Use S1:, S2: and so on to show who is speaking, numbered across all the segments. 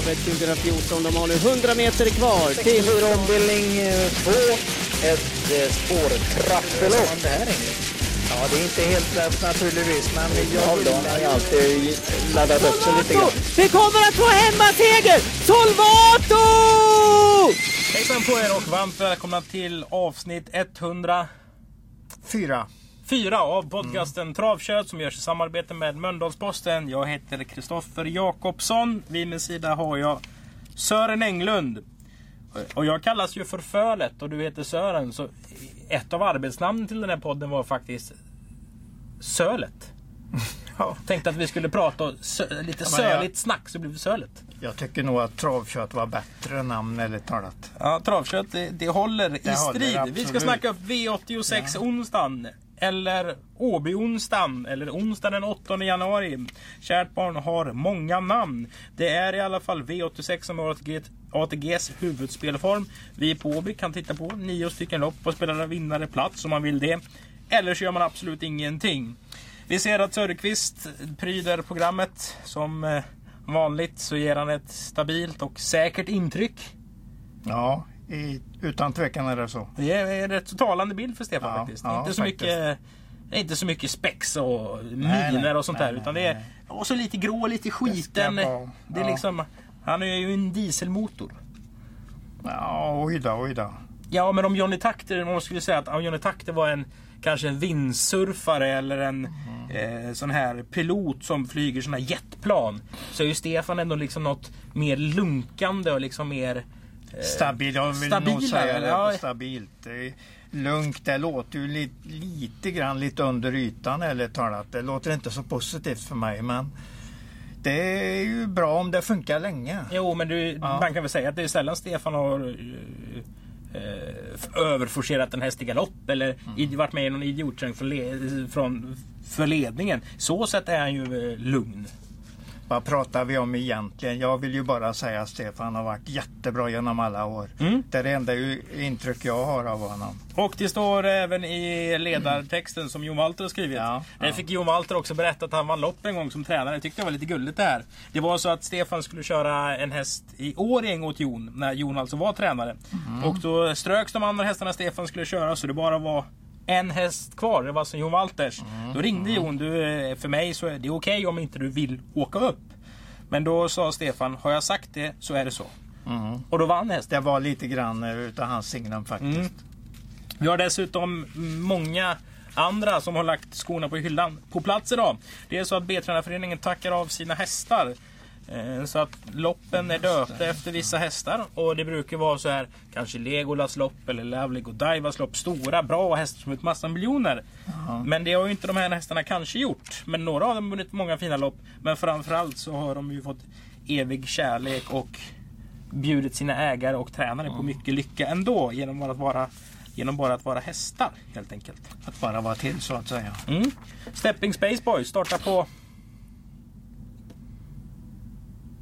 S1: Travet 2014. De har nu 100 meter kvar till...
S2: 64 ombildning 2. Ett eh, spårtrappelopp. Ja, det är inte helt lätt naturligtvis, men jag vill ju alltid laddat upp sig lite grann.
S1: Vi kommer att få hemmaseger! Solvato!
S3: Hejsan på er och varmt välkomna till avsnitt 104
S4: Fyra.
S3: av podcasten Travkött som görs i samarbete med Mölndalsposten. Jag heter Kristoffer Jakobsson. Vid min sida har jag Sören Englund. Och jag kallas ju för Fölet och du heter Sören. Så ett av arbetsnamnen till den här podden var faktiskt Sölet.
S4: Ja.
S3: Tänkte att vi skulle prata sö- lite
S4: jag-
S3: söligt snack så blev det Sölet.
S4: Jag tycker nog att travkött var bättre namn ärligt talat.
S3: Ja, travkött det, det håller i
S4: Det håller,
S3: strid. vi ska snacka upp V86 onsdagen. Eller Åby-onsdagen. Eller onsdagen den 8 januari. Kärt barn har många namn. Det är i alla fall V86 som är ATG, ATGs huvudspelform. Vi på Åby kan titta på nio stycken lopp och spela vinnare plats om man vill det. Eller så gör man absolut ingenting. Vi ser att Söderqvist pryder programmet. Som eh, vanligt så ger han ett stabilt och säkert intryck.
S4: Ja, i, utan tvekan är det så.
S3: Det är en rätt talande bild för Stefan
S4: Ja,
S3: faktiskt.
S4: ja,
S3: inte, så
S4: faktiskt.
S3: mycket, det inte så mycket spex och
S4: Nej,
S3: miner och sånt
S4: nej,
S3: där.
S4: nej,
S3: Utan det är och så lite grå, lite skiten. Det,
S4: vara-
S3: är
S4: ja.
S3: liksom, han är ju en dieselmotor.
S4: Ja, oj då, oj då.
S3: Ja, men om Johnny Takter, om man skulle säga att om Johnny Takter var en kanske en vindsurfare eller en
S4: Mm.
S3: eh, sån här pilot som flyger såna här jetplan. Så är ju Stefan ändå liksom något mer lunkande och liksom mer
S4: Stabil, jag vill nog
S3: stabila,
S4: säga det.
S3: ja.
S4: Stabilt. Lugnt, det låter ju li, lite grann lite under ytan ärligt talat. Det låter inte så positivt för mig men det är ju bra om det funkar länge.
S3: Jo, men du,
S4: Ja.
S3: man kan väl säga att det är sällan Stefan har eh, eh, överforcerat en häst i galopp eller i- varit med i någon idiotkörning från, le- från för ledningen. Så sätt är han ju eh, lugn.
S4: Vad pratar vi om egentligen? Jag vill ju bara säga att Stefan har varit jättebra genom alla år.
S3: Mm.
S4: Det är det enda intryck jag har av honom.
S3: Och det står även i ledartexten som Jon Walter har skrivit.
S4: Ja,
S3: Där
S4: ja.
S3: fick Jon Walter också berätta att han vann lopp en gång som tränare. Jag tyckte det var lite gulligt det här. Det var så att Stefan skulle köra en häst i Årjäng åt Jon, när Jon alltså var tränare.
S4: Mm.
S3: Och då ströks de andra hästarna Stefan skulle köra så det bara var en häst kvar. Det var alltså Jon Walters.
S4: Mm.
S3: Då ringde Jon. Du, eh, för mig så är det okej om inte du vill åka upp. Men då sa Stefan, har jag sagt det så är det så.
S4: Mm.
S3: Och då vann hästen.
S4: Det var lite grann eh, utav hans signum faktiskt.
S3: Mm. Vi har dessutom många andra som har lagt skorna på hyllan på plats idag. Det är så att B-tränarföreningen tackar av sina hästar. Eh, Så att loppen är döpta efter vissa hästar. Och det brukar vara så här kanske Legolas lopp eller Lovely Godivas lopp. Stora bra hästar som har massa miljoner. Men det har ju inte de här hästarna kanske gjort. Men några av dem har vunnit många fina lopp. Men framförallt så har de ju fått evig kärlek och bjudit sina ägare och tränare på mycket lycka ändå genom att vara Genom bara att vara hästar helt enkelt.
S4: Att bara vara till så att säga.
S3: Mm. Stepping Space Boys startar på...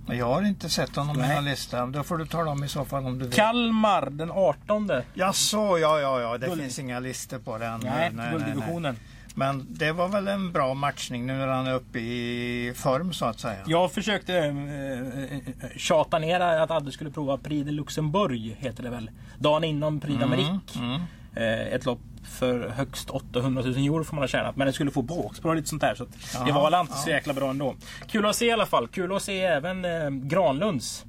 S4: Men Jag har inte sett honom i
S3: Nej.
S4: någon lista. Då får du tala om i så fall om du vill.
S3: Kalmar den 18.
S4: Jaså, ja, ja, ja. Det
S3: Guld-
S4: finns inga listor på den.
S3: Nej, gulddivisionen.
S4: Men det var väl en bra matchning nu när han är uppe i form så att säga.
S3: Jag försökte äh, tjata ner att Adde skulle prova Prix de Luxemburg, heter det väl. Dagen innan Prix d'Amérique.
S4: Mm.
S3: Eh, ett lopp för högst 800 000 euro får man ha tjänat. Men det skulle få bakspår och lite sånt där. Så att det
S4: Ja,
S3: var väl inte
S4: ja.
S3: så jäkla bra ändå. Kul att se i alla fall. Kul att se även eh, Granlunds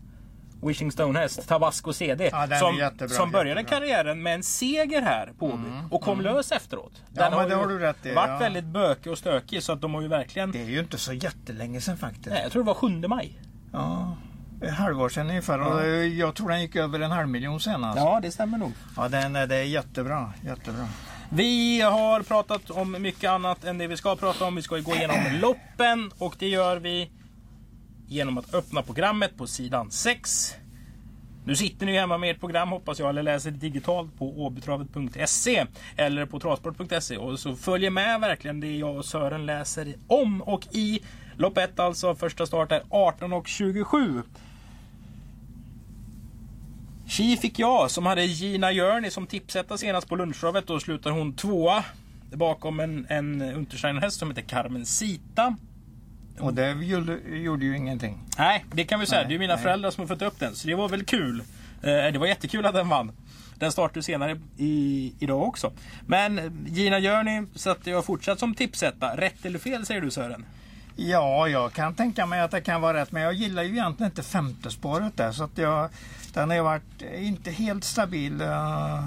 S3: Wishing Stone-häst, Tabasco CD.
S4: Ja, den
S3: som,
S4: jättebra,
S3: som började
S4: jättebra.
S3: karriären med en seger här på Åby. och kom lös efteråt.
S4: Ja, men det
S3: ju
S4: har du rätt i,
S3: varit
S4: ja.
S3: väldigt bökig och stökig så att de har ju verkligen...
S4: Det är ju inte så jättelänge sedan faktiskt.
S3: Nej, jag tror det var 7 maj.
S4: Ja, halvår sedan ungefär. Och eh, jag tror den gick över en halv miljon senast.
S3: Ja, det stämmer nog.
S4: Ja, den, är- det är jättebra. jättebra.
S3: Vi har pratat om mycket annat än det vi ska prata om. Vi ska gå igenom loppen och det gör vi genom att öppna programmet på sidan 6. Nu sitter ni hemma med ert program hoppas jag eller läser digitalt på åbytravet.se eller på travsport.se och så följer med verkligen det jag och Sören läser om och i lopp 1 alltså. Första start är 18 och 27. Chi fick jag som hade Gina Journey som tipsetta senast på lunchtravet. Då slutar hon tvåa bakom en, en Untersteiner-häst som heter Carmen Sita.
S4: Och det gjorde, gjorde ju ingenting.
S3: Nej, det kan vi säga.
S4: Nej,
S3: det är mina
S4: nej.
S3: föräldrar som har fått upp den. Så det var väl kul. Eh, Det var jättekul att den vann. Den startar senare i, idag också. Men Gina Journey så att jag fortsatt som tipsetta. Rätt eller fel säger du Sören?
S4: Ja, jag kan tänka mig att det kan vara rätt. Men jag gillar ju egentligen inte femte spåret där. Så att jag, den har ju varit inte helt stabil eh,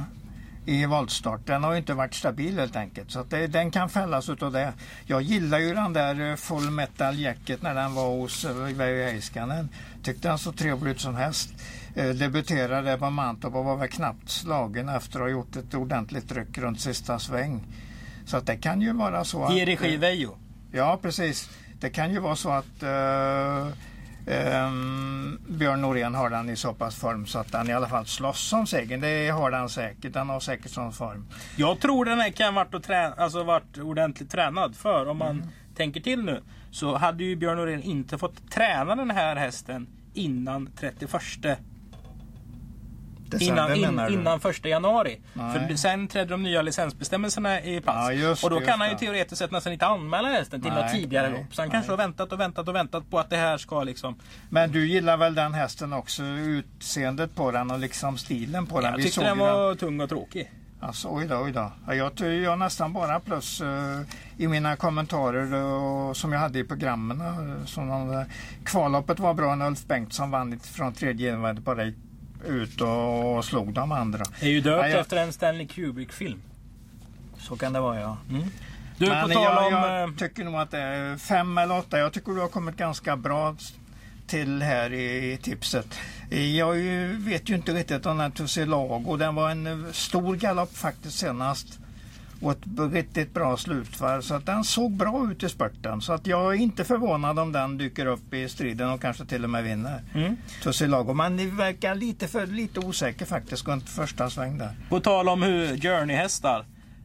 S4: i voltstart. Den har ju inte varit stabil helt enkelt. Så att det, den kan fällas utav det. Jag gillar ju den där eh, Full Metal Jacket när den var hos uh, Veijo Heiskanen. Tyckte den så trevlig ut som häst. Eh, debuterade på Mantorp och var väl knappt slagen efter att ha gjort ett ordentligt ryck runt sista sväng. Så att det kan ju vara så.
S3: I regi
S4: eh,
S3: Veijo.
S4: Ja, precis. Det kan ju vara så att eh, ehm, Björn Norén har den i så pass form så att han i alla fall slåss om segern. Det har den säkert. Den har säkert sån form.
S3: Jag tror den här kan ha varit, trä, alltså varit ordentligt tränad för. Om man
S4: Mm.
S3: tänker till nu så hade ju Björn Norén inte fått träna den här hästen innan 31
S4: December
S3: Innan, in, innan första januari.
S4: Nej.
S3: För sen trädde de nya licensbestämmelserna i plats.
S4: Ja,
S3: och då kan han ju teoretiskt sett nästan inte anmäla hästen till något tidigare
S4: nej,
S3: lopp. Så han
S4: nej.
S3: kanske har väntat och väntat och väntat på att det här ska liksom...
S4: Men du gillar väl den hästen också? Utseendet på den och liksom stilen på den?
S3: Jag
S4: Vi
S3: tyckte den var tung och tråkig.
S4: Alltså, oj då, oj då. Ja, Jag, jag nästan bara plus eh, i mina kommentarer eh, som jag hade i programmen. eh, som eh, kvalloppet var bra när Ulf Bengtsson vann från tredje invändigt bara gick ut och, slog de andra.
S3: Det är ju döpt
S4: Ja, jag-
S3: efter en Stanley Kubrick-film.
S4: Så kan det vara ja.
S3: Du, på
S4: Men jag,
S3: om...
S4: jag
S3: eh,
S4: tycker nog att det är fem eller åtta. Jag tycker du har kommit ganska bra till här i, i tipset. Jag vet ju inte riktigt om den Tussilago. Den var en stor galopp faktiskt senast. Och ett riktigt bra slutvarv. Så att den såg bra ut i spurten. Så att jag är inte förvånad om den dyker upp i striden och kanske till och med vinner.
S3: Mm.
S4: Tussilago. Men det verkar lite, för, lite osäker faktiskt runt första sväng där.
S3: På tal om hur Journey-hästar.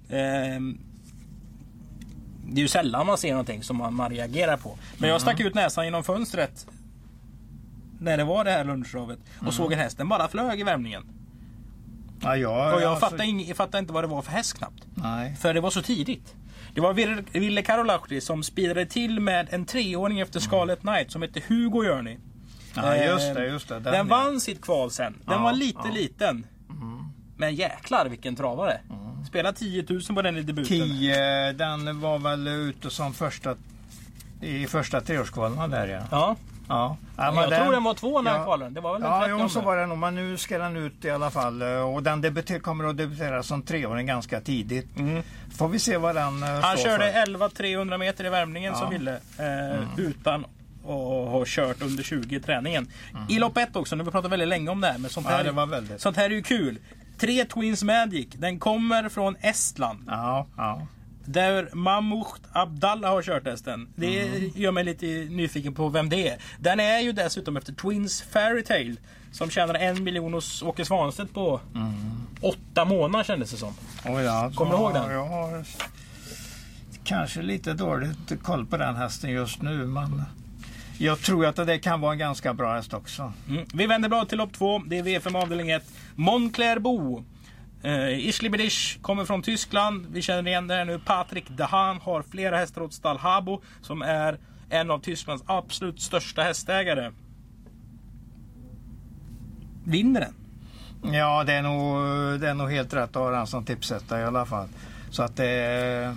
S3: ehm, det är ju sällan man ser någonting som man, man reagerar på. Men jag stack ut näsan genom fönstret. När det var det här lunchravet. Och såg en häst. Den bara flög i värmningen.
S4: Ja, jag,
S3: Och jag
S4: alltså-
S3: fattade, ing, jag fattade inte vad det var för häst knappt.
S4: Nej.
S3: För det var så tidigt. Det var Ville- Karolahti som speedade till med en treåring efter Scarlet Knight som hette Hugo Journey.
S4: Ja, just
S3: Ehm,
S4: det. Just det.
S3: Den,
S4: ja.
S3: vann sitt kval sen. Den
S4: Ja,
S3: var lite
S4: ja.
S3: liten. Men jäklar vilken travare. Spela 10 000 på den i debuten.
S4: 10, den var väl ute som första i första treårskvalen där ja.
S3: Ja.
S4: Ja. ja
S3: jag
S4: men
S3: tror den var två när
S4: ja.
S3: kvalade. Det var väl den
S4: Ja,
S3: 30
S4: jo, så var det nog. Men nu ska den ut i alla fall. eh, Och den debuter, kommer att debutera som treåring ganska tidigt.
S3: Mm.
S4: Får vi se vad den eh,
S3: Han
S4: står
S3: körde
S4: för.
S3: 11 300 meter i värmningen
S4: Ja.
S3: som ville. Eh, Utan att ha kört under 20 i träningen. I lopp 1 också. Nu har vi pratat väldigt länge om det här. Men sånt
S4: Ja,
S3: här,
S4: det var väldigt.
S3: sånt här är ju kul. Tre Twins Magic. Den kommer från Estland.
S4: Ja, ja.
S3: Där Mahmoud Abdallah har kört hästen. Det
S4: Mm.
S3: gör mig lite nyfiken på vem det är. Den är ju dessutom efter Twins Fairytale. Som tjänar en miljon hos Åke Svanstedt på
S4: Mm.
S3: åtta månader kändes det som.
S4: Oh, ja.
S3: Kommer du ihåg den?
S4: Jag har kanske lite dåligt koll på den hästen just nu. Men jag tror att det kan vara en ganska bra häst också.
S3: Mm. Vi vänder blad till lopp två. Det är V5 avdelning 1. Moncler Bo. Eh, uh, Ischlibidisch kommer från Tyskland. Vi känner igen det här nu. Patrik Dahan har flera hästar åt stall Habo. Som är en av Tysklands absolut största hästägare. Vinner den?
S4: Ja, det är nog, det är nog helt rätt att ha den som tipsetta i alla fall. Så att det,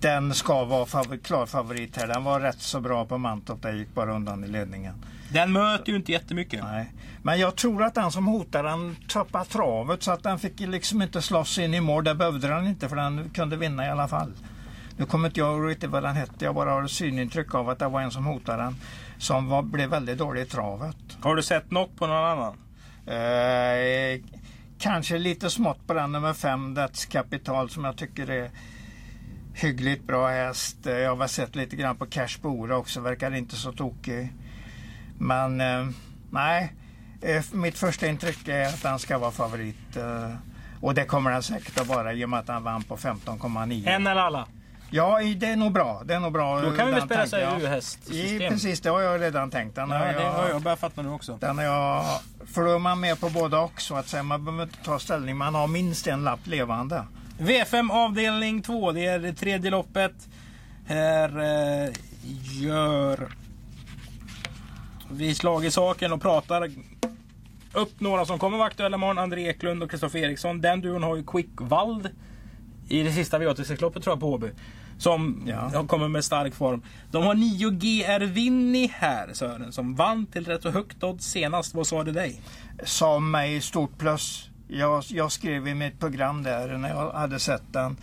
S4: den ska vara favor, klar favorit här. Den var rätt så bra på Mantorp. den gick bara undan i ledningen.
S3: Den möter ju inte jättemycket.
S4: Nej. Men jag tror att den som hotar den tappade travet så att den fick liksom inte slåss in i mål. Det behövde den inte för den kunde vinna i alla fall. Nu kommer inte jag riktigt vad den hette. Jag bara har synintryck av att det var en som hotade den. Som var, blev väldigt dålig i travet.
S3: Har du sett något på någon annan?
S4: Eh, kanske lite smått på den nummer fem, That's Capital, som jag tycker är hyggligt bra häst. Jag har sett lite grann på Cash Bora också, verkar inte så tokig. Men eh, nej, eh, mitt första intryck är att den ska vara favorit. Eh, och det kommer den säkert att vara i och med att den vann på 15,9.
S3: En eller alla?
S4: Ja, det är nog bra. Det är nog bra.
S3: Då kan vi väl spela sig ur hästsystem?
S4: Precis, det har jag redan tänkt. Den
S3: Ja,
S4: har
S3: det har jag börjat fatta nu också.
S4: den är jag, för då är man med på båda och så att säga. Man behöver inte ta ställning. Man har minst en lapp levande.
S3: V5 avdelning 2, det är det tredje loppet. Här eh, gör vi slag i saken och pratar upp några som kommer vara aktuella imorgon. André Eklund och Kristoffer Eriksson. Den duon har ju Quickvald i det sista V86-loppet tror jag på Åby. Som
S4: Ja.
S3: kommer med stark form. De har 9 GR Winnie här Sören. Som vann till rätt så högt odds senast. Vad sa det dig?
S4: Sa mig stort plus. Jag, jag skrev i mitt program där när jag hade sett den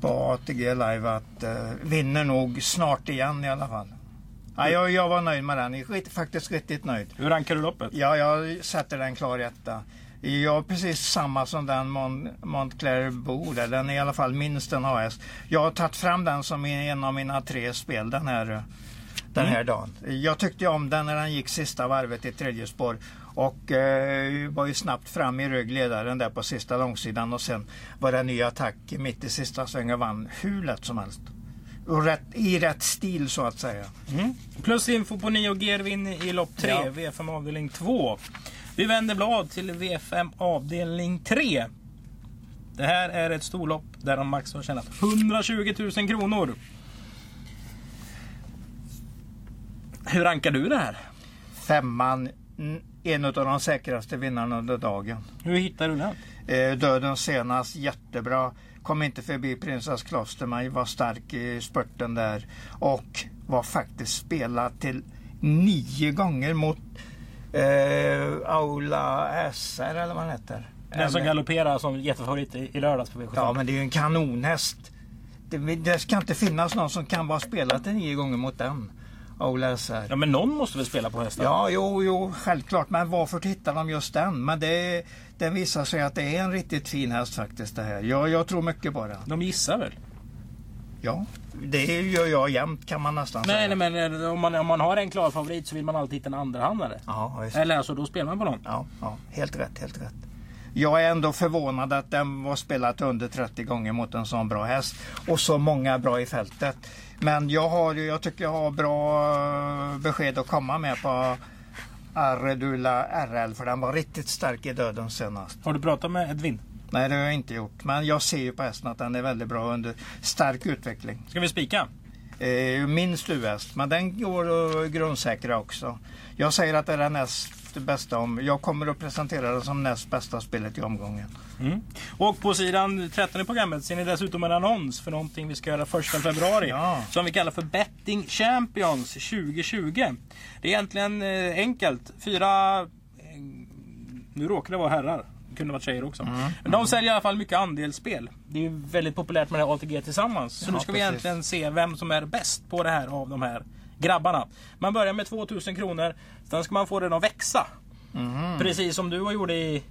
S4: på ATG live att uh, vinner nog snart igen i alla fall. Ja, jag, jag var nöjd med den. Faktiskt riktigt nöjd.
S3: Hur rankar du loppet?
S4: Ja, jag sätter den klar etta. Jag är precis samma som den Mon Montclair Bo där. Den är i alla fall minst en AS. Jag har tagit fram den som en av mina tre spel den här, den här dagen. Jag tyckte om den när den gick sista varvet i tredje spår. Och eh, var ju snabbt fram i ryggledaren där på sista långsidan och sen var det en ny attack mitt i sista svängen och vann hur lätt som helst. Och rätt, I rätt stil så att säga.
S3: Plus info på 9 GR Winnie i lopp 3.
S4: Ja.
S3: V5 avdelning 2. Vi vänder blad till V5 avdelning 3. Det här är ett storlopp där de max har tjänat 120 000 kronor. Hur rankar du det här?
S4: Femman, mm, en av de säkraste vinnarna under dagen.
S3: Hur hittar du den?
S4: Eh, döden senast, jättebra. Kom inte förbi Prinsess Klostermaj, var stark i spurten där. Och var faktiskt spelad till nio gånger mot eh, Aula SR eller vad han heter.
S3: Den som galopperar som jättefavorit i i lördags på V75.
S4: Ja, men det är ju en kanonhäst. Det, det ska inte finnas någon som kan vara spelad till nio gånger mot den. SR.
S3: Ja, men någon måste väl spela på hästar?
S4: Ja, jo, jo, självklart. Men varför tittar de just den? Men det, det visar sig att det är en riktigt fin häst faktiskt det här. Jag, jag tror mycket på den.
S3: De gissar väl?
S4: Ja, det gör jag jämt kan man nästan
S3: Nej,
S4: säga.
S3: nej, men eh, om man, om man har en klar favorit så vill man alltid hitta en andrahandare.
S4: Ja, visst.
S3: Eller alltså, då spelar man på någon.
S4: Ja, ja, helt rätt, helt rätt. Jag är ändå förvånad att den var spelat under 30 gånger mot en sån bra häst. Och så många bra i fältet. Men jag, har, jag tycker jag har bra eh, besked att komma med på Arredula RL. För den var riktigt stark i döden senast.
S3: Har du pratat med Edvin?
S4: Nej, det har jag inte gjort. Men jag ser ju på hästen att den är väldigt bra under stark utveckling.
S3: Ska vi spika?
S4: Eh, minst US, men den går att grundsäkra också. Jag säger att det är den näst bästa. Om, jag kommer att presentera den som näst bästa spelet i omgången.
S3: Mm. Och på sidan 13 i programmet ser ni dessutom en annons för någonting vi ska göra 1 februari.
S4: Ja.
S3: Som vi kallar för Betting Champions 2020. Det är egentligen eh, enkelt. Fyra... eh, Nu råkar det vara herrar. Kunde varit tjejer också.
S4: Mm.
S3: Men de säljer i alla fall mycket andelsspel. Det är ju väldigt populärt med det här ATG tillsammans. Så
S4: Ja,
S3: nu ska vi
S4: precis.
S3: egentligen se vem som är bäst på det här av de här grabbarna. Man börjar med 2000 kronor. Sen ska man få den att växa.
S4: Mhm.
S3: Precis som du gjorde i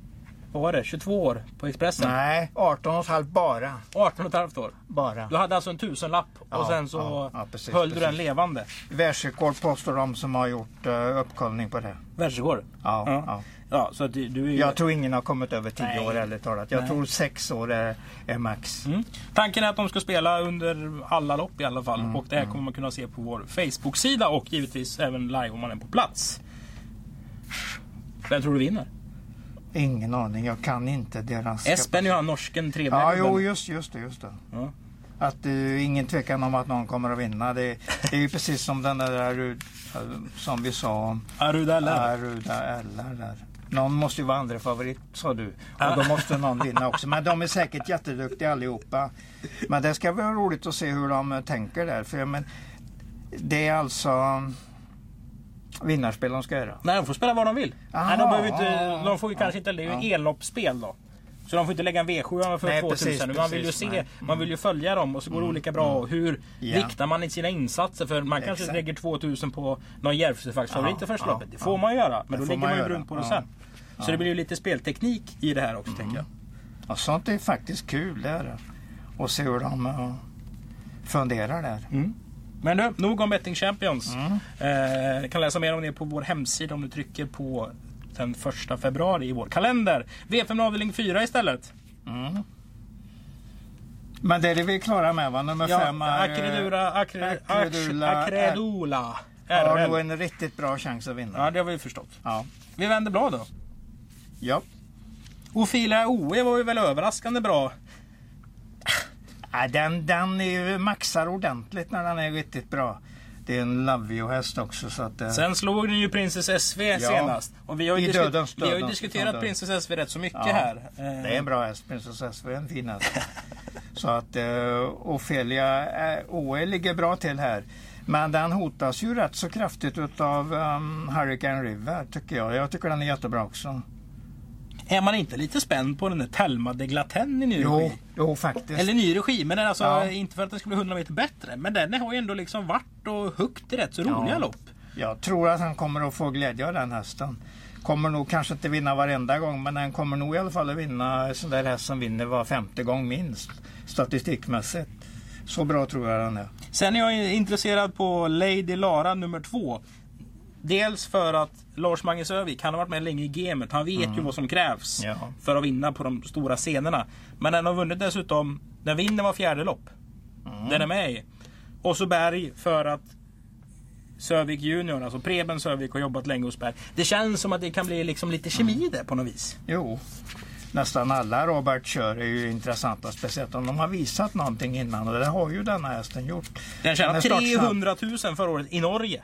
S3: vad var det, 22 år på Expressen?
S4: Nej, 18 och ett halvt bara.
S3: 18 och ett halvt år.
S4: bara.
S3: Du hade alltså en tusenlapp och
S4: Ja,
S3: sen så
S4: ja, ja, precis,
S3: höll du
S4: precis.
S3: den levande.
S4: Världsrekord påstår de som har gjort uh, uppkollning på det.
S3: Världsrekord.
S4: Ja,
S3: Ja.
S4: Ja.
S3: Så du, du är ju...
S4: Jag tror ingen har kommit över 10
S3: Nej.
S4: år ärligt talat. Jag
S3: Nej.
S4: tror 6 år är, är max.
S3: Mm. Tanken är att de ska spela under alla lopp i alla fall.
S4: Mm,
S3: och det här kommer man kunna se på vår Facebook-sida och givetvis även live om man är på plats. Vem tror du vinner?
S4: Ingen aning, jag kan inte deras...
S3: Espen är ju han norsken trevliga
S4: Ja, jo, just, just det. Just det.
S3: Ja.
S4: Att uh, ingen tvekan om att någon kommer att vinna. Det, det är ju precis som den där uh, som vi sa om
S3: Aruda eller?
S4: Aruda Eller där. Någon måste ju vara andra favorit sa du. Och då måste någon vinna också. Men de är säkert jätteduktiga allihopa. Men det ska vara roligt att se hur de tänker där. För men, det är alltså vinnarspel de ska göra.
S3: Nej, de får spela vad de vill.
S4: Aha,
S3: Nej, de, behöver inte, de får ju
S4: ja,
S3: kanske inte... Det är ju
S4: ja.
S3: elloppsspel då. Så de får inte lägga en V7 för
S4: Nej,
S3: 2000.
S4: precis,
S3: man vill ju se,
S4: nej. Mm.
S3: man vill ju följa dem och så går det olika bra. Och hur
S4: Ja.
S3: viktar man i sina insatser? För man kanske
S4: Exakt.
S3: lägger 2000 på någon Järvsöfax-favorit
S4: Ja,
S3: i första
S4: ja,
S3: loppet. Det
S4: ja.
S3: får man göra. Men
S4: Det
S3: då lägger
S4: man
S3: ju
S4: göra,
S3: runt på det
S4: ja.
S3: sen. Så
S4: Ja. Mm.
S3: det blir ju lite spelteknik i det här också tänker jag.
S4: Och sånt är faktiskt kul. Det är det. Och se hur de uh, funderar där.
S3: Men nu, nog om Betting Champions.
S4: Mm.
S3: Eh, kan läsa mer om det på vår hemsida om du trycker på den första februari i vår kalender. V5 avdelning 4 istället.
S4: Mm. Men det är det vi är klara med va? Nummer
S3: Ja,
S4: fem är... eh,
S3: Acredura, Acre,
S4: Acredula-
S3: Acredula.
S4: har nog en riktigt bra chans att vinna.
S3: Ja, det har vi förstått.
S4: Ja.
S3: Vi vänder blad då.
S4: ja.
S3: Ofila OE var ju väl överraskande bra.
S4: Ja, den, den är ju maxar ordentligt när den är riktigt bra. Det är en Lavio-häst också. Så att, eh,
S3: Sen slog den ju Princess SV senast. Och vi har ju,
S4: dödens
S3: vi har ju diskuterat. Princess SV rätt så mycket
S4: Ja,
S3: här. Eh,
S4: Det är en bra häst, Princess SV, en fin häst. Så att uh, Ofelia uh, OE ligger bra till här. Men den hotas ju rätt så kraftigt utav um, Hurricane River tycker jag. Jag tycker den är jättebra också.
S3: Är man inte lite spänd på den där Telma de Glaten i ny
S4: Jo,
S3: regi?
S4: jo faktiskt.
S3: Eller ny regi, men alltså,
S4: Ja.
S3: inte för att den skulle bli 100 meter bättre. Men den har ju ändå liksom varit och huggit i rätt så roliga
S4: Ja.
S3: lopp.
S4: Jag tror att han kommer att få glädje av den hästen. Kommer nog kanske inte vinna varenda gång men den kommer nog i alla fall att vinna sån där häst som vinner var femte gång minst. Statistikmässigt. Så bra tror jag den är.
S3: Sen är jag intresserad på Lady Lara nummer två. Dels för att Lars Magnus Övik, han har varit med länge i gamet. Han vet ju vad som krävs
S4: Mm. Ja.
S3: för att vinna på de stora scenerna. Men den har vunnit dessutom, den vinner var fjärde lopp.
S4: Mm.
S3: Den är med i. Och så Berg för att Sövik Junior, alltså Preben Sövik har jobbat länge hos Berg. Det känns som att det kan bli liksom lite kemi där på något vis.
S4: Jo, nästan alla Robert kör är ju intressanta. Speciellt om de har visat någonting innan och det har ju denna hästen gjort.
S3: Den tjänade
S4: startsnabb.
S3: 300 000 förra året i Norge.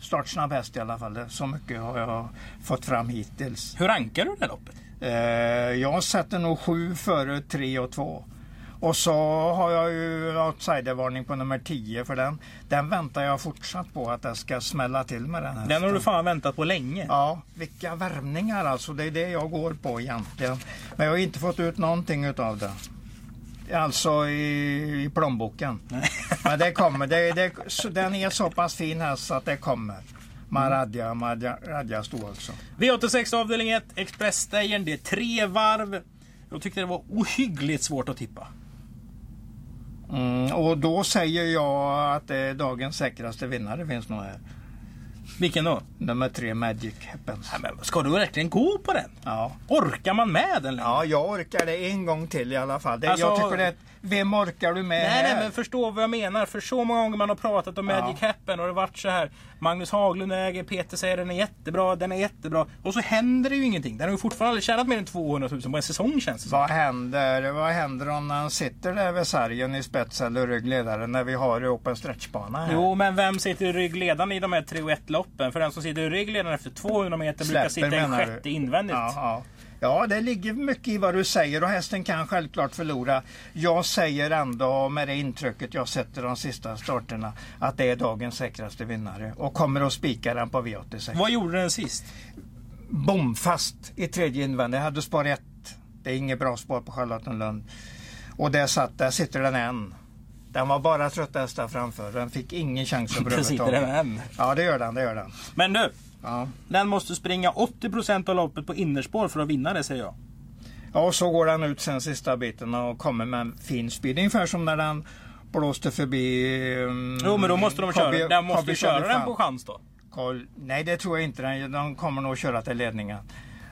S4: Startsnabb häst i alla fall. Så mycket har jag fått fram hittills.
S3: Hur rankar du det loppet?
S4: Eh, jag sätter nog sju före tre och två. Och så har jag ju outsidervarning på nummer 10 för den, den väntar jag fortsatt på att det ska smälla till med den här.
S3: Den har du fan väntat på länge.
S4: Ja, vilka värmningar alltså. Det är det jag går på egentligen. Men jag har inte fått ut någonting utav det. Alltså i, i plånboken. Men det kommer. Det, det, så, den är så pass fin här så att det kommer. Maradja, Maradja, Radja stod alltså.
S3: V86 avdelning 1, Expressstejern. Det är tre varv. Jag tyckte det var ohyggligt svårt att tippa.
S4: Mm, och då säger jag att det är dagens säkraste vinnare finns nog här.
S3: Vilken då?
S4: Nummer tre Magic Happens.
S3: Nej, men ska du verkligen gå på den?
S4: Ja.
S3: Orkar man med den? längre?
S4: ja, jag orkar det en gång till i alla fall. Det,
S3: Alltså-
S4: jag tycker det, vem orkar du med
S3: Nej, nej, men förstå vad jag menar. För så många gånger man har pratat om Magic Happen och det varit så här. Magnus Haglund äger, Peter säger den är jättebra, den är jättebra. Och så händer det ju ingenting. Den har ju fortfarande aldrig tjänat mer än 200 000 på en säsong känns det som.
S4: Vad händer, vad händer om han sitter där vid sargen i spets eller ryggledare när vi har open stretchbana här?
S3: Jo, men vem sitter i ryggledaren i de här 3 och 1 loppen? För den som sitter i ryggledaren efter 200 meter brukar sitta en
S4: menar du?
S3: sjätte invändigt.
S4: Ja, ja. Ja, det ligger mycket i vad du säger och hästen kan självklart förlora. Jag säger ändå med det intrycket jag sätter de sista starterna att det är dagens säkraste vinnare och kommer att spika den på V86.
S3: Vad gjorde den sist?
S4: Bomfast i tredje invändig. Jag hade spår 1. Det är inget bra spår på Charlottenlund. Och där, satt, där sitter den än. Den var bara trött hästar framför. Den fick ingen chans att
S3: Där sitter den än.
S4: Ja, det gör den. Det gör den.
S3: Men du,
S4: Ja.
S3: den måste springa 80% av loppet på innerspår för att vinna det säger jag.
S4: Ja, och så går den ut sen sista biten och kommer med en fin speed. Ungefär som när den blåste förbi... Um,
S3: Jo, men då måste de köra, den måste
S4: Kobe
S3: ju köra den på chans då.
S4: Koll- Nej, det tror jag inte. Den- De kommer nog köra till ledningen.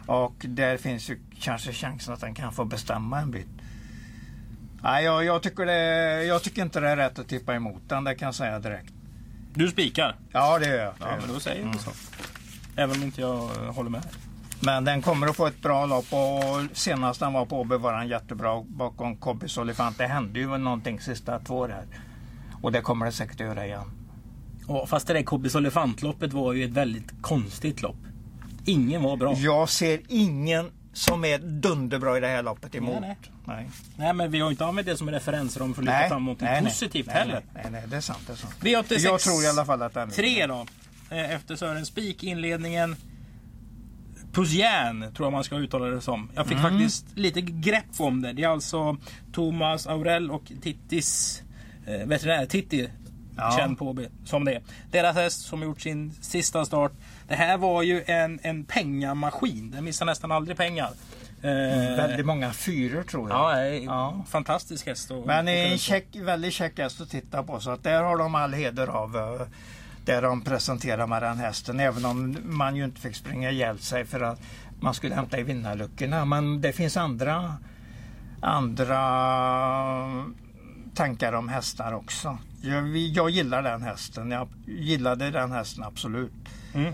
S4: Och där finns ju kanske chansen att den kan få bestämma en bit. Nej, jag, jag, tycker det, jag tycker inte det är rätt att tippa emot den, det kan jag säga direkt.
S3: Du spikar?
S4: Ja, det gör jag.
S3: Ja, men då säger jag så. Även om inte jag eh, håller med.
S4: Men den kommer att få ett bra lopp och senast den var på Åby var den jättebra bakom Kobe Solifant. Det hände ju någonting sista två år här. Och det kommer det säkert att göra igen.
S3: Och fast det där Kobbis Olifantloppet var ju ett väldigt konstigt lopp. Ingen var bra.
S4: Jag ser ingen som är dunderbra i det här loppet emot.
S3: Nej,
S4: nej.
S3: Nej men vi har inte använt det som referensram för att lyfta
S4: Nej,
S3: fram något
S4: nej, nej.
S3: positivt
S4: nej,
S3: heller.
S4: Nej, nej, nej, det är sant. Det är sant.
S3: V86
S4: Jag tror i alla fall att den
S3: Tre då. Eh, Efter Sören Spik inledningen. Pusjän tror jag man ska uttala det som. Jag fick
S4: Mm.
S3: faktiskt lite grepp om det. Det är alltså Thomas Aurell och Tittis eh, veterinär Titti.
S4: Ja.
S3: Känd på som det är. Deras häst som gjort sin sista start. Det här var ju en, en pengamaskin. Den missar nästan aldrig pengar. Eh,
S4: Väldigt många fyror tror jag.
S3: Ja, eh,
S4: Ja.
S3: fantastisk häst. att-
S4: Men en check, väldigt käck häst att titta på. Så att där har de all heder av. eh, Där de den hästen. Även om man ju inte fick springa ihjäl sig för att man skulle hämta i vinnarluckorna. Men det finns andra, andra tankar om hästar också. Jag, jag gillar den hästen. Jag gillade den hästen absolut.
S3: Mm.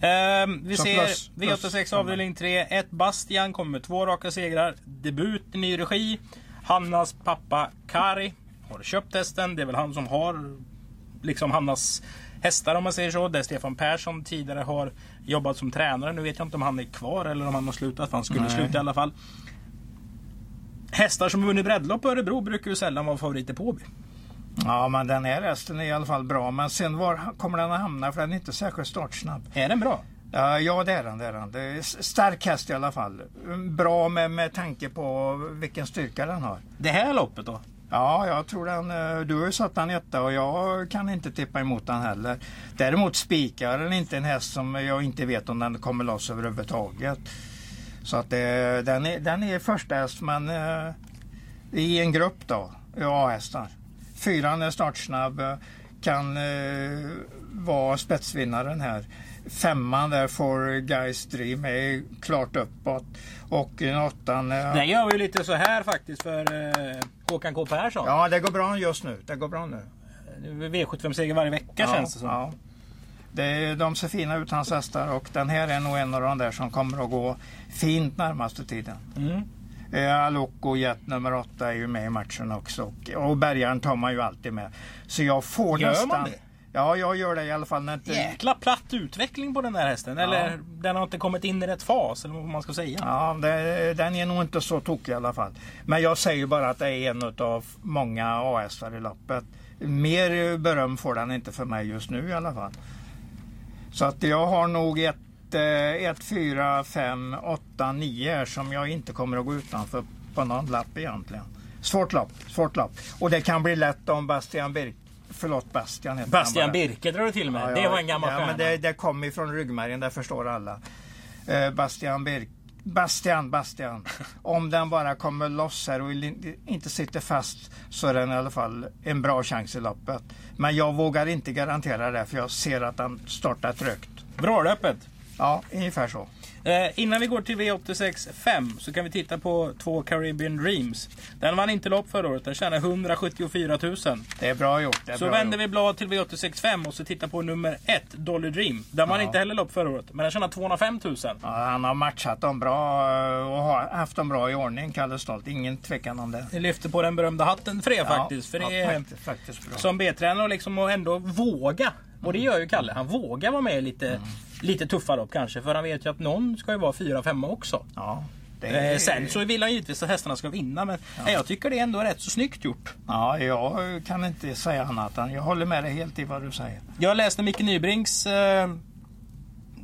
S3: Ehm, vi
S4: Så
S3: ser
S4: plus-
S3: V86
S4: plus-
S3: avdelning 3. Ett Bastian kommer med två raka segrar. Debut i ny regi. Hannas pappa Kari har köpt hästen. Det är väl han som har liksom Hannas hästar om man säger så. Där Stefan Persson tidigare har jobbat som tränare. Nu vet jag inte om han är kvar eller om han har slutat. För han skulle
S4: Nej.
S3: sluta i alla fall. Hästar som vunnit breddlopp på Örebro brukar ju sällan vara favoriter på Åby.
S4: Ja, men den här hästen är i alla fall bra. Men sen var kommer den att hamna? För den är inte särskilt startsnabb.
S3: Är den bra?
S4: Ja, ja det är den. Det är den. Det är stark häst i alla fall. Bra med, med tanke på vilken styrka den har.
S3: Det här loppet då?
S4: Ja, jag tror den. Eh, du har ju satt den etta och jag kan inte tippa emot den heller. Däremot spikar den inte en häst som jag inte vet om den kommer loss överhuvudtaget. Så att det, den, är, den är första häst men eh, i en grupp då, A-hästar. Fyran är startsnabb, eh, kan eh, vara spetsvinnaren här. Femman där får Guys Dream är klart uppåt. Och en åttan... eh,
S3: Den gör vi lite så här faktiskt för eh, Håkan K Persson.
S4: Ja, det går bra just nu. Det går bra nu.
S3: V75-seger varje vecka känns det som.
S4: Ja. Det, de ser fina ut hans hästar och den här är nog en av de där som kommer att gå fint närmaste tiden.
S3: Mm.
S4: Eh, Jet nummer åtta är ju med i matchen också och, och Bergaren tar man ju alltid med. Så jag får
S3: Gör
S4: nästan...
S3: man det?
S4: Ja, jag gör det i alla fall. När inte...
S3: Jäkla platt utveckling på den där hästen. Eller den har inte kommit in i rätt fas, eller vad man ska säga.
S4: Ja, det, den är nog inte så tokig i alla fall. Men jag säger bara att det är en av många A-hästar i loppet. Mer beröm får den inte för mig just nu i alla fall. Så att jag har nog ett, eh, ett fyra, fem, åtta, nio här som jag inte kommer att gå utanför på någon lapp egentligen. Svårt lopp, svårt lopp. Och det kan bli lätt om Bastian Birk Förlåt, Bastian heter
S3: Bastian. Birke drar du till med.
S4: Ja,
S3: det var en gammal
S4: ja,
S3: stjärna.
S4: men det, det kommer ifrån ryggmärgen, det förstår alla. Eh, Bastian Birk Bastian, Bastian. Om den bara kommer loss här och in- inte sitter fast så är den i alla fall en bra chans i loppet. Men jag vågar inte garantera det för jag ser att den startar trögt.
S3: Bra löpet.
S4: Ja, ungefär så.
S3: Eh, innan vi går till V86 5 så kan vi titta på två Caribbean Dreams. Den vann inte lopp förra året. Den tjänade 174 000.
S4: Det är bra gjort. Är
S3: Så
S4: bra
S3: vänder
S4: gjort.
S3: vi blad till V86 5 och så tittar på nummer 1, Dolly Dream. Den vann
S4: Ja.
S3: inte heller lopp förra året, men den tjänade 205 000.
S4: Ja, han har matchat dem bra eh, och har haft dem bra i ordning, Kalle Stolt. Ingen tvekan om det.
S3: Det lyfter på den berömda hatten för det faktiskt. För det
S4: ja,
S3: är
S4: faktiskt, faktiskt
S3: som B-tränare liksom och ändå våga. Och det gör ju Kalle. Han vågar vara med lite,
S4: Mm.
S3: Lite tuffa lopp kanske. För han vet ju att någon ska ju vara 4-5 också.
S4: Ja,
S3: Eh,
S4: är-
S3: sen så vill han givetvis att hästarna ska vinna. Men nej, jag tycker det är ändå rätt så snyggt gjort.
S4: Ja, jag kan inte säga annat än jag håller med dig helt i vad du säger.
S3: Jag läste Micke Nybrings eh,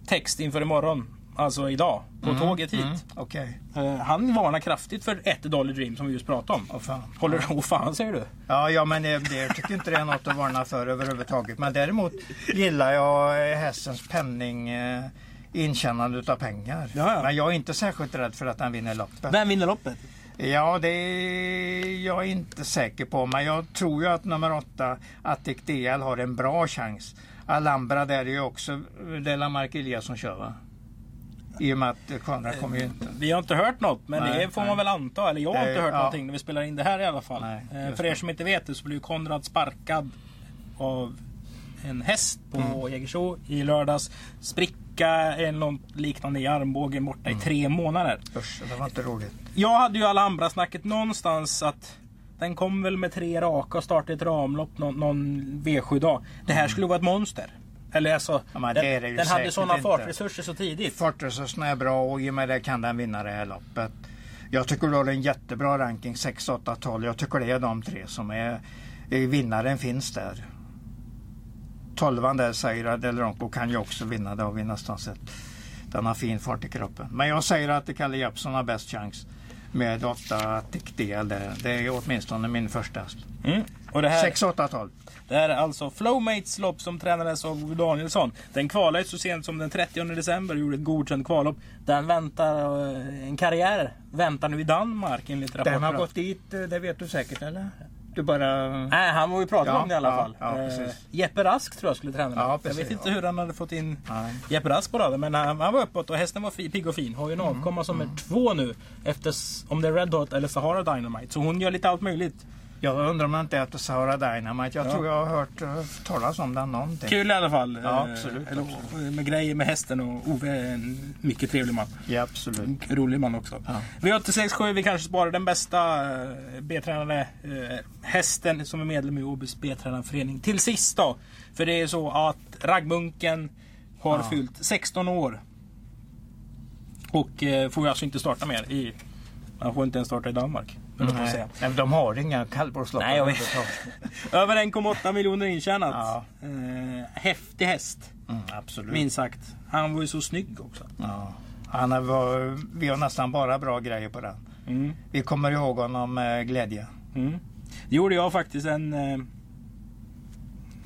S3: text inför imorgon. Alltså idag. På tåget hit.
S4: Mm, Okej,
S3: Eh, han varnar kraftigt för ett Dolly Dream som vi just pratade om.
S4: Åh, fan.
S3: Håller du? Åh fan säger du?
S4: Ja, ja, men det, det jag tycker inte det är något att varna för överhuvudtaget. Men däremot gillar jag eh, hästens penning, eh, intjänande utav pengar.
S3: Ja, ja.
S4: Men jag är inte särskilt rädd för att den vinner loppet.
S3: Vem vinner loppet?
S4: Ja, det är jag inte säker på. Men jag tror ju att nummer åtta, Attic DL, har en bra chans. Alhambra där är ju också, det är Lamarck Eliasson som kör va? I och med att Konrad kommer ju inte.
S3: Vi har inte hört något, men
S4: Nej,
S3: det får
S4: nej.
S3: man väl anta. Eller jag har
S4: Det-
S3: inte hört
S4: ja.
S3: någonting när vi spelar in det här i alla fall.
S4: Nej,
S3: Eh, för er som inte vet det så blev Konrad sparkad av en häst på
S4: Mm.
S3: Jägersro i lördags. Spricka eller något liknande i armbågen borta
S4: Mm.
S3: i tre månader.
S4: Usch, det var inte roligt.
S3: Jag hade ju Alhambra-snacket någonstans att den kom väl med tre raka och startade ett ramlopp någon, någon V7-dag. Det här skulle vara ett monster. Eller alltså,
S4: Ja, men det
S3: den,
S4: är det ju
S3: den hade sådana
S4: inte.
S3: fartresurser så tidigt.
S4: Fartresurserna är bra och i och med det kan den vinna det här loppet. Jag tycker du har en jättebra ranking 6, 8, 12. Jag tycker det är de tre som är, är vinnaren finns där. Tolvan där säger att Delronco kan ju också vinna. Det har vi nästan sett. Den har fin fart i kroppen. Men jag säger att Kalle Jeppsson har bäst chans med 8 tickdel. Det, är åtminstone min första häst.
S3: Mm. Och det här,
S4: 6, 8, 12.
S3: det här är alltså Flowmates lopp som tränades av Danielsson. Den kvalade så sent som den 30 december och gjorde ett godkänt kvallopp. Den väntar, eh, en karriär väntar nu i Danmark enligt rapporter.
S4: Den har gått dit, eh, det vet du säkert eller? Du bara...
S3: Nej, han var ju pratat
S4: Ja,
S3: om det i alla
S4: ja,
S3: fall.
S4: ja,
S3: Eh. Jeppe Rask tror jag skulle träna med.
S4: Ja,
S3: jag vet inte hur han hade fått in
S4: Nej.
S3: Jeppe Rask på raden. Men han, han var uppåt och hästen var fi, pigg och fin. Har ju en avkomma som är två nu. Efter om det är Red Hot eller Sahara Dynamite. Så hon gör lite allt möjligt.
S4: Jag undrar om det inte heter Sahara Dynamite. Jag
S3: Ja.
S4: tror jag har hört uh, talas om den någonting.
S3: Kul i alla fall.
S4: Ja,
S3: Eh,
S4: absolut,
S3: Eller, Med grejer med hästen och Ove är en mycket trevlig man.
S4: Ja, absolut.
S3: Rolig man också.
S4: Ja.
S3: V867, vi kanske sparar den bästa eh, B-tränade eh, hästen som är medlem i Åbys B-tränarförening till sist då. För det är så att raggmunken har
S4: Ja.
S3: fyllt 16 år. Och eh, får alltså inte starta mer i... Han får inte ens starta i Danmark.
S4: Nej. Nej, de har inga kallblåslopp
S3: Nej, jag vet. Över 1,8 miljoner intjänat.
S4: Ja.
S3: Eh, häftig häst,
S4: Mm, absolut.
S3: minst sagt. Han var ju så snygg också.
S4: Ja. Han var, vi har nästan bara bra grejer på den.
S3: Mm.
S4: Vi kommer ihåg honom med glädje.
S3: Mm. Det gjorde jag faktiskt en...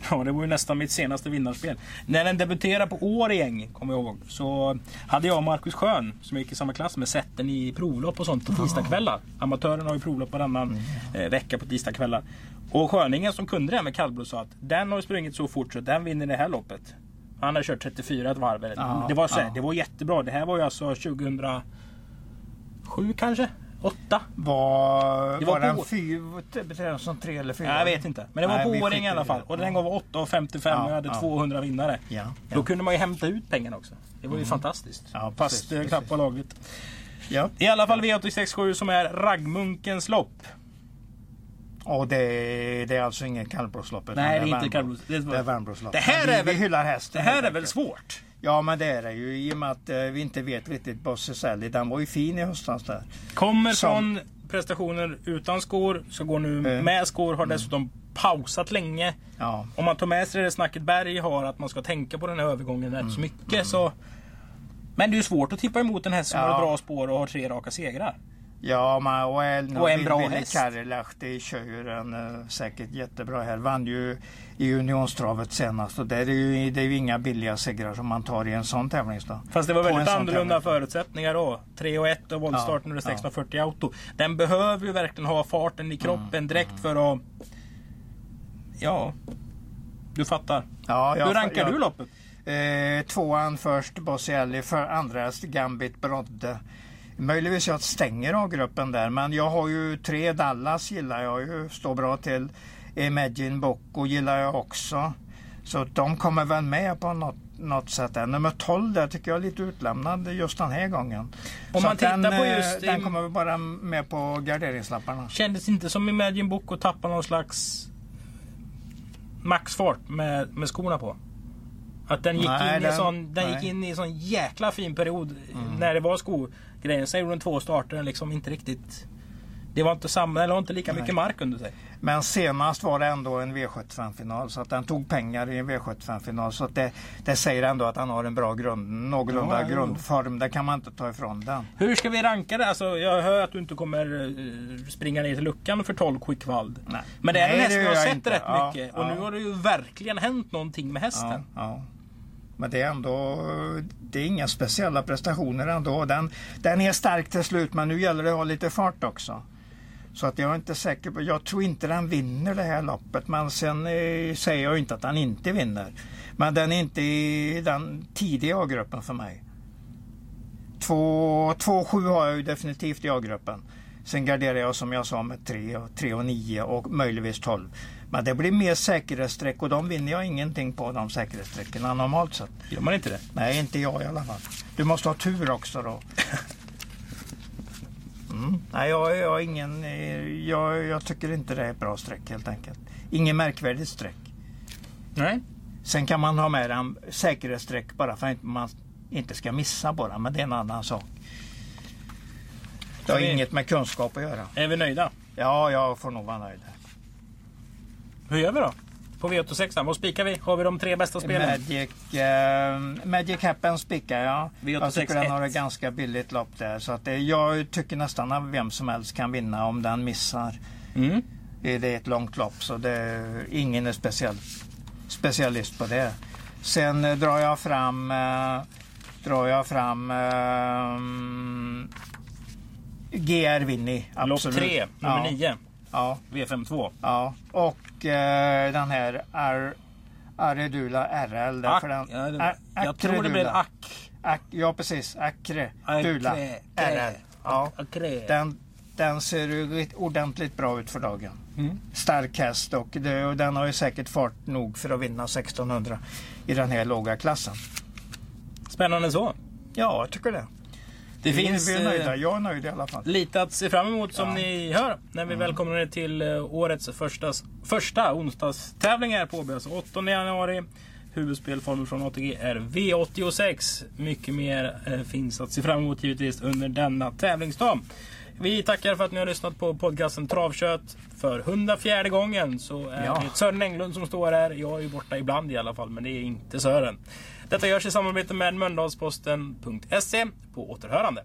S3: Ja, det var ju nästan mitt senaste vinnarspel. När den debuterade på Årjäng, kommer jag ihåg, så hade jag och Marcus Schön, som jag gick i samma klass med, sett den i provlopp och sånt på tisdagskvällar. Amatören har ju provlopp varannan eh, vecka på tisdagskvällar. Och Sköningen som kunde det här med kallblod sa att den har ju sprungit så fort så den vinner det här loppet. Han har kört 34 ett varv.
S4: Ja,
S3: det, var så,
S4: ja.
S3: det var jättebra. Det här var ju alltså 2007 kanske? 8?
S4: Var,
S3: Det var
S4: var, den den som tre eller fyra?
S3: Jag vet inte. Men det var
S4: Nej, skiter
S3: i alla fall. Och den var 8,55
S4: Ja,
S3: och jag hade
S4: ja.
S3: 200 vinnare.
S4: Ja,
S3: Då
S4: ja.
S3: kunde man ju hämta ut pengarna också. Det var ju fantastiskt.
S4: Ja,
S3: Fast
S4: precis.
S3: knappt var lagligt.
S4: ja.
S3: I alla fall V867 som är raggmunkens lopp.
S4: Och det, är- det är alltså ingen kallblåslopp? utan
S3: Nej, det är inte kallblod. Det är-
S4: varmblåslopp.
S3: Det här är väl-
S4: vi hyllar hästen.
S3: Det här är väl svårt?
S4: Ja, men det är det ju. I och med att eh, vi inte vet riktigt Bosse Sally. Den var ju fin i höstas där.
S3: Kommer
S4: Som-
S3: från prestationer utan skor, ska gå nu
S4: Eh.
S3: med skor, har dessutom pausat länge.
S4: Ja.
S3: Om man tar med sig det snacket Berg har, att man ska tänka på den här övergången rätt så mycket. Så... Men det är ju svårt att tippa emot en häst som
S4: Ja.
S3: har bra spår och har tre raka segrar.
S4: Ja, men, och, El,
S3: Och en bra häst.
S4: Karelahti kör ju den eh, säkert jättebra här. Vann ju i Unionstravet senast och det är ju, det är ju inga billiga segrar som man tar i en sån tävlingsdag.
S3: Fast det var
S4: en
S3: väldigt annorlunda förutsättningar då. 3 och 1 och voltstarten
S4: Ja,
S3: och 1640 auto. Den behöver ju verkligen ha farten i kroppen
S4: Mm,
S3: direkt för att... Ja, du fattar.
S4: Ja, jag-
S3: Hur rankar
S4: jag-
S3: du loppet?
S4: Eh, tvåan först Bossielli, för andra Gambit Brodde. Möjligtvis jag stänger A-gruppen där, men jag har ju tre Dallas gillar jag ju, står bra till. Imagine Bocco gillar jag också. Så de kommer väl med på något, något sätt. Där. Nummer 12 där tycker jag är lite utlämnad just den här gången.
S3: Om man
S4: att den,
S3: tittar på
S4: eh,
S3: just
S4: Den kommer bara med på garderingslapparna.
S3: Kändes inte som Imagine Book att tappa någon slags maxfart med, med skorna på? Att den gick,
S4: Nej,
S3: in, i
S4: den-
S3: sån, den gick in i en sån jäkla fin period när det var skogrejen. Sen gjorde den två starter liksom inte riktigt... Det var inte samma, eller inte lika mycket mark under sig.
S4: Men senast var det ändå en V75-final så att den tog pengar i en V75-final. Så att det, det säger ändå att han har en bra grund, någorlunda
S3: Ja,
S4: grundform. Det kan man inte ta ifrån den.
S3: Hur ska vi ranka det? Alltså, jag hör att du inte kommer eh, springa ner till luckan för 12 quickvald.
S4: Nej.
S3: Men det är en
S4: Nej,
S3: häst vi har sett
S4: inte.
S3: rätt
S4: Ja,
S3: mycket. Och
S4: ja.
S3: nu har det ju verkligen hänt någonting med hästen.
S4: ja. Men det är ändå det är inga speciella prestationer ändå. Den, den är stark till slut men nu gäller det att ha lite fart också. Så att jag är inte säker på, jag tror inte den vinner det här loppet men sen eh, säger jag inte att den inte vinner. Men den är inte i den tidiga A-gruppen för mig. 2-7 har jag ju definitivt i A-gruppen. Sen garderar jag som jag sa med 3, 3 och 9 och möjligtvis 12. Men det blir mer säkerhetssträck och de vinner jag ingenting på de säkerhetssträckorna normalt sett.
S3: Gör man inte det?
S4: Nej, inte jag i alla fall. Du måste ha tur också då. Mm. Nej, jag, jag, ingen, eh, jag, jag tycker inte det är ett bra streck helt enkelt. Ingen märkvärdigt streck.
S3: Nej.
S4: Sen kan man ha med en säkerhetssträck bara för att man inte ska missa bara, men det är en annan sak. Det har
S3: vi-
S4: inget med kunskap att göra.
S3: Är vi nöjda?
S4: Ja, jag får nog vara nöjd.
S3: Hur gör vi då? På V86, vad spikar vi? Har vi de tre bästa spelen?
S4: Magic, eh, Magic Happen spikar jag.
S3: V86
S4: Jag tycker den har
S3: ett.
S4: ganska billigt lopp där. Så att det, jag tycker nästan att vem som helst kan vinna om den missar.
S3: Mm.
S4: Det är ett långt lopp så det, ingen är speciell, specialist på det. Sen eh, drar jag fram eh, drar jag fram eh, GR Winnie.
S3: Lopp tre, nummer
S4: ja,
S3: nio.
S4: Ja,
S3: V52.
S4: ja. Och eh, den här Ar, Aredula RL. där,
S3: Ack,
S4: för den,
S3: ja, det, jag tror det blir. Ack.
S4: Ak, ja precis, Acre Dula
S3: Acre,
S4: RL. Ja,
S3: Acre.
S4: den, den ser ordentligt bra ut för dagen. stark häst och, det, och den har ju säkert fart nog för att vinna 1600 i den här låga klassen.
S3: Spännande så.
S4: Ja, jag tycker det.
S3: Det finns
S4: vi är nöjda.
S3: eh,
S4: Jag är nöjd i alla fall.
S3: lite att se fram emot som
S4: Ja.
S3: ni hör när vi välkomnar er till eh, årets första, första onsdagstävling här på OB. Alltså 8 januari. Huvudspelformen från ATG är V86. Mycket mer eh, finns att se fram emot givetvis under denna tävlingsdag. Vi tackar för att ni har lyssnat på podcasten Travkött. För 104 gången så är
S4: Ja.
S3: det Sören Englund som står här. Jag är ju borta ibland i alla fall, men det är inte Sören. Detta görs i samarbete med Mölndalsposten.se. På återhörande.